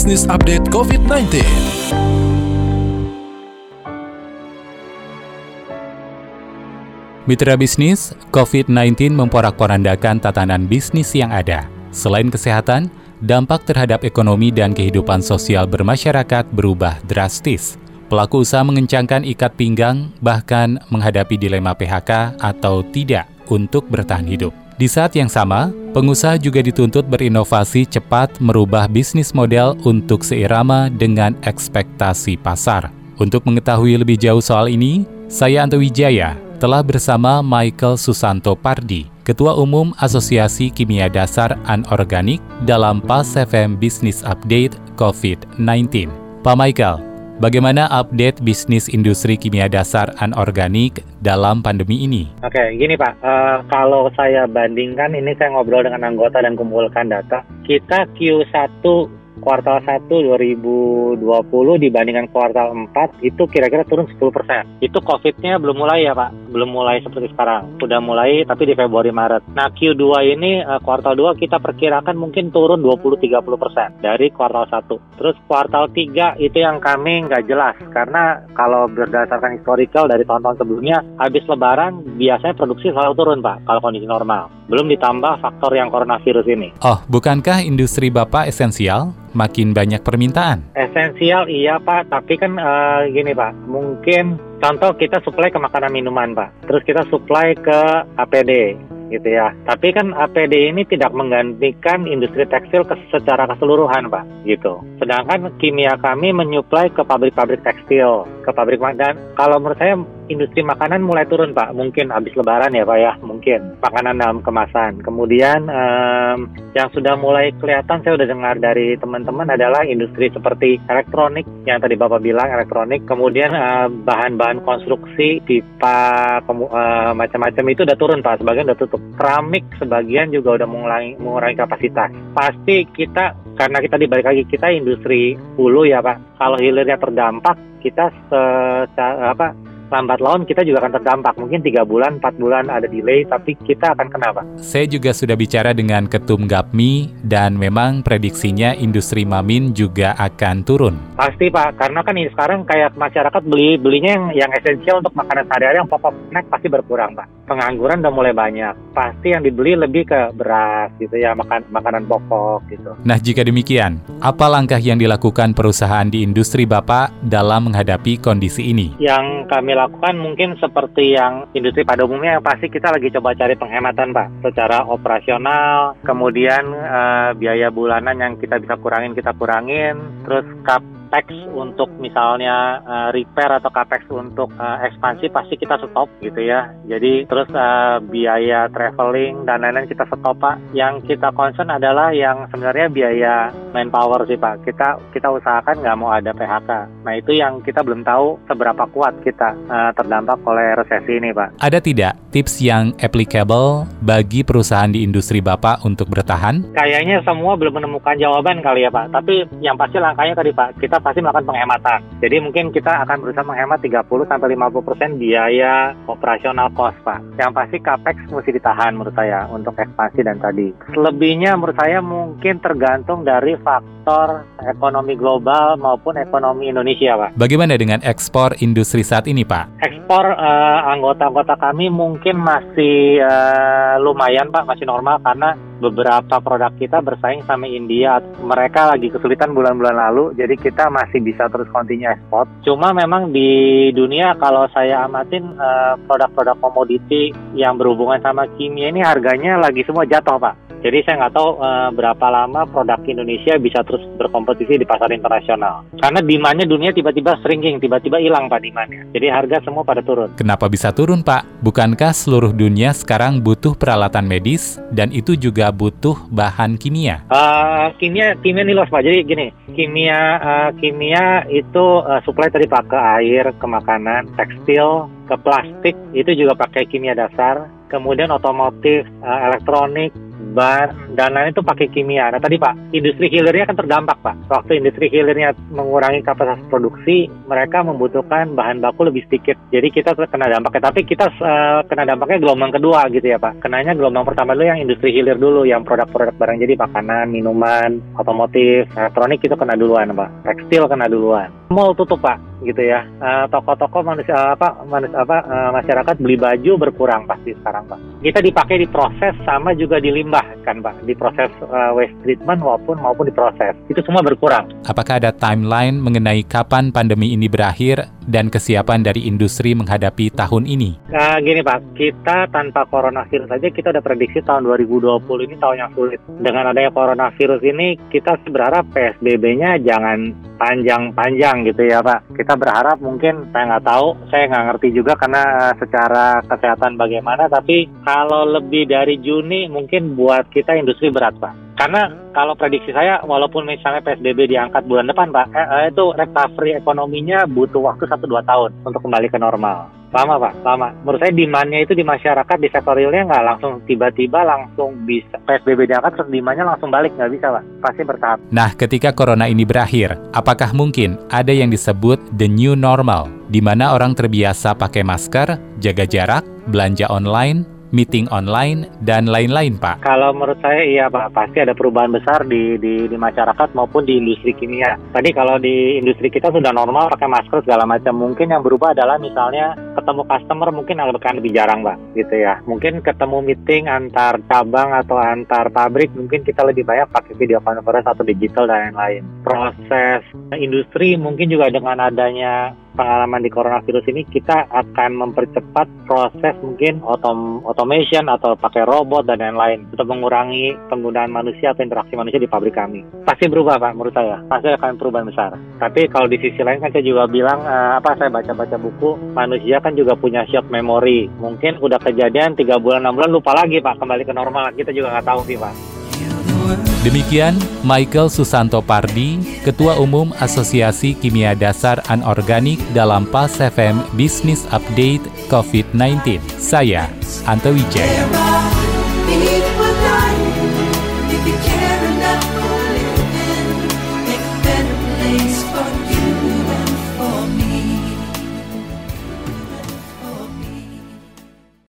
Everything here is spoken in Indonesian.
Bisnis Update COVID-19. Mitra bisnis, COVID-19 memporak-porandakan tatanan bisnis yang ada. Selain kesehatan, dampak terhadap ekonomi dan kehidupan sosial bermasyarakat berubah drastis. Pelaku usaha mengencangkan ikat pinggang, bahkan menghadapi dilema PHK atau tidak untuk bertahan hidup. Di saat yang sama, pengusaha juga dituntut berinovasi cepat merubah bisnis model untuk seirama dengan ekspektasi pasar. Untuk mengetahui lebih jauh soal ini, saya Anto Wijaya telah bersama Michael Susanto Pardi, Ketua Umum Asosiasi Kimia Dasar Anorganik dalam PAS FM Business Update COVID-19. Pak Michael, Bagaimana update bisnis industri kimia dasar anorganik dalam pandemi ini? Oke, gini Pak, uh, kalau saya bandingkan ini saya ngobrol dengan anggota dan kumpulkan data, kita Q1 kuartal 1 2020 dibandingkan kuartal 4 itu kira-kira turun 10%. Itu COVID-nya belum mulai ya Pak, belum mulai seperti sekarang. Sudah mulai tapi di Februari Maret. Nah Q2 ini uh, kuartal 2 kita perkirakan mungkin turun 20-30% dari kuartal 1. Terus kuartal 3 itu yang kami nggak jelas karena kalau berdasarkan historical dari tahun-tahun sebelumnya habis lebaran biasanya produksi selalu turun Pak kalau kondisi normal. Belum ditambah faktor yang coronavirus ini. Oh, bukankah industri Bapak esensial? makin banyak permintaan. Esensial iya Pak, tapi kan uh, gini Pak, mungkin contoh kita supply ke makanan minuman Pak, terus kita supply ke APD gitu ya. Tapi kan APD ini tidak menggantikan industri tekstil ke, secara keseluruhan, Pak, gitu. Sedangkan kimia kami menyuplai ke pabrik-pabrik tekstil, ke pabrik dan kalau menurut saya industri makanan mulai turun Pak, mungkin habis Lebaran ya Pak ya, mungkin makanan dalam kemasan. Kemudian um, yang sudah mulai kelihatan saya sudah dengar dari teman-teman adalah industri seperti elektronik yang tadi Bapak bilang elektronik, kemudian bahan-bahan uh, konstruksi pipa uh, macam-macam itu udah turun Pak, sebagian udah tutup. Keramik sebagian juga udah mengurangi, mengurangi kapasitas. Pasti kita karena kita dibalik lagi kita industri hulu ya Pak. Kalau hilirnya terdampak kita secara apa lambat laun kita juga akan terdampak. Mungkin tiga bulan, empat bulan ada delay, tapi kita akan kena, Pak. Saya juga sudah bicara dengan Ketum Gapmi dan memang prediksinya industri mamin juga akan turun. Pasti, Pak. Karena kan ini sekarang kayak masyarakat beli belinya yang, yang esensial untuk makanan sehari-hari yang pokok snack pasti berkurang, Pak. Pengangguran udah mulai banyak. Pasti yang dibeli lebih ke beras gitu ya, makan makanan pokok gitu. Nah, jika demikian, apa langkah yang dilakukan perusahaan di industri Bapak dalam menghadapi kondisi ini? Yang kami lakukan mungkin seperti yang industri pada umumnya yang pasti kita lagi coba cari penghematan Pak. Secara operasional kemudian uh, biaya bulanan yang kita bisa kurangin kita kurangin. Terus kap capex untuk misalnya uh, repair atau capex untuk uh, ekspansi pasti kita stop gitu ya. Jadi terus uh, biaya traveling dan lain-lain kita stop Pak. Yang kita concern adalah yang sebenarnya biaya manpower sih Pak. Kita kita usahakan nggak mau ada PHK. Nah itu yang kita belum tahu seberapa kuat kita uh, terdampak oleh resesi ini Pak. Ada tidak tips yang applicable bagi perusahaan di industri Bapak untuk bertahan? Kayaknya semua belum menemukan jawaban kali ya Pak. Tapi yang pasti langkahnya tadi Pak, kita pasti melakukan penghematan. Jadi mungkin kita akan berusaha menghemat 30 sampai 50% biaya operasional cost, Pak. Yang pasti capex mesti ditahan menurut saya untuk ekspansi dan tadi. Selebihnya menurut saya mungkin tergantung dari faktor ekonomi global maupun ekonomi Indonesia, Pak. Bagaimana dengan ekspor industri saat ini, Pak? Ekspor uh, anggota-anggota kami mungkin masih uh, lumayan, Pak, masih normal karena beberapa produk kita bersaing sama India. Mereka lagi kesulitan bulan-bulan lalu, jadi kita masih bisa terus continue ekspor. Cuma memang di dunia kalau saya amatin uh, produk-produk komoditi yang berhubungan sama kimia ini harganya lagi semua jatuh, Pak. Jadi saya nggak tahu uh, berapa lama produk Indonesia bisa terus berkompetisi di pasar internasional. Karena demandnya dunia tiba-tiba shrinking, tiba-tiba hilang Pak demandnya. Jadi harga semua pada turun. Kenapa bisa turun Pak? Bukankah seluruh dunia sekarang butuh peralatan medis dan itu juga butuh bahan kimia? Uh, kimia, kimia nih loh Pak. Jadi gini, kimia, uh, kimia itu uh, supply tadi Pak ke air, ke makanan, tekstil, ke plastik itu juga pakai kimia dasar. Kemudian otomotif, uh, elektronik, ban, dan lain itu pakai kimia. Nah tadi Pak, industri hilirnya kan terdampak Pak. Waktu industri hilirnya mengurangi kapasitas produksi, mereka membutuhkan bahan baku lebih sedikit. Jadi kita kena dampaknya. Tapi kita uh, kena dampaknya gelombang kedua gitu ya Pak. Kenanya gelombang pertama dulu yang industri hilir dulu, yang produk-produk barang jadi makanan, minuman, otomotif, elektronik itu kena duluan Pak. Tekstil kena duluan. Mall tutup Pak gitu ya. Uh, toko-toko manusia apa manusia apa uh, masyarakat beli baju berkurang pasti sekarang Pak. Kita dipakai di proses sama juga dilimbah kan Pak, di proses uh, waste treatment maupun maupun di proses. Itu semua berkurang. Apakah ada timeline mengenai kapan pandemi ini berakhir dan kesiapan dari industri menghadapi tahun ini? Nah, gini Pak, kita tanpa coronavirus saja kita udah prediksi tahun 2020 ini tahun yang sulit. Dengan adanya coronavirus ini kita berharap PSBB-nya jangan panjang-panjang gitu ya Pak. Kita berharap mungkin saya nggak tahu, saya nggak ngerti juga karena secara kesehatan bagaimana. Tapi kalau lebih dari Juni mungkin buat kita industri berat Pak. Karena kalau prediksi saya, walaupun misalnya PSBB diangkat bulan depan, Pak, eh, eh, itu recovery ekonominya butuh waktu 1-2 tahun untuk kembali ke normal. Lama Pak, lama. Menurut saya demandnya itu di masyarakat, di sektor realnya nggak langsung tiba-tiba langsung bisa PSBB diangkat terus demandnya langsung balik, nggak bisa Pak. Pasti bertahap. Nah, ketika corona ini berakhir, apakah mungkin ada yang disebut the new normal, di mana orang terbiasa pakai masker, jaga jarak, belanja online, meeting online, dan lain-lain, Pak? Kalau menurut saya iya, Pak. Pasti ada perubahan besar di, di, di masyarakat maupun di industri kimia. Tadi kalau di industri kita sudah normal pakai masker segala macam. Mungkin yang berubah adalah misalnya ketemu customer mungkin akan lebih jarang, Pak. Gitu ya. Mungkin ketemu meeting antar cabang atau antar pabrik mungkin kita lebih banyak pakai video conference atau digital dan lain-lain. Proses industri mungkin juga dengan adanya pengalaman di coronavirus ini kita akan mempercepat proses mungkin otom automation atau pakai robot dan lain-lain untuk mengurangi penggunaan manusia atau interaksi manusia di pabrik kami. Pasti berubah Pak menurut saya, pasti akan perubahan besar. Tapi kalau di sisi lain kan saya juga bilang uh, apa saya baca-baca buku manusia kan juga punya shock memory. Mungkin udah kejadian tiga bulan enam bulan lupa lagi Pak kembali ke normal kita juga nggak tahu sih Pak. Demikian Michael Susanto Pardi, Ketua Umum Asosiasi Kimia Dasar Anorganik dalam PAS FM Business Update COVID-19. Saya, Anto Wijaya.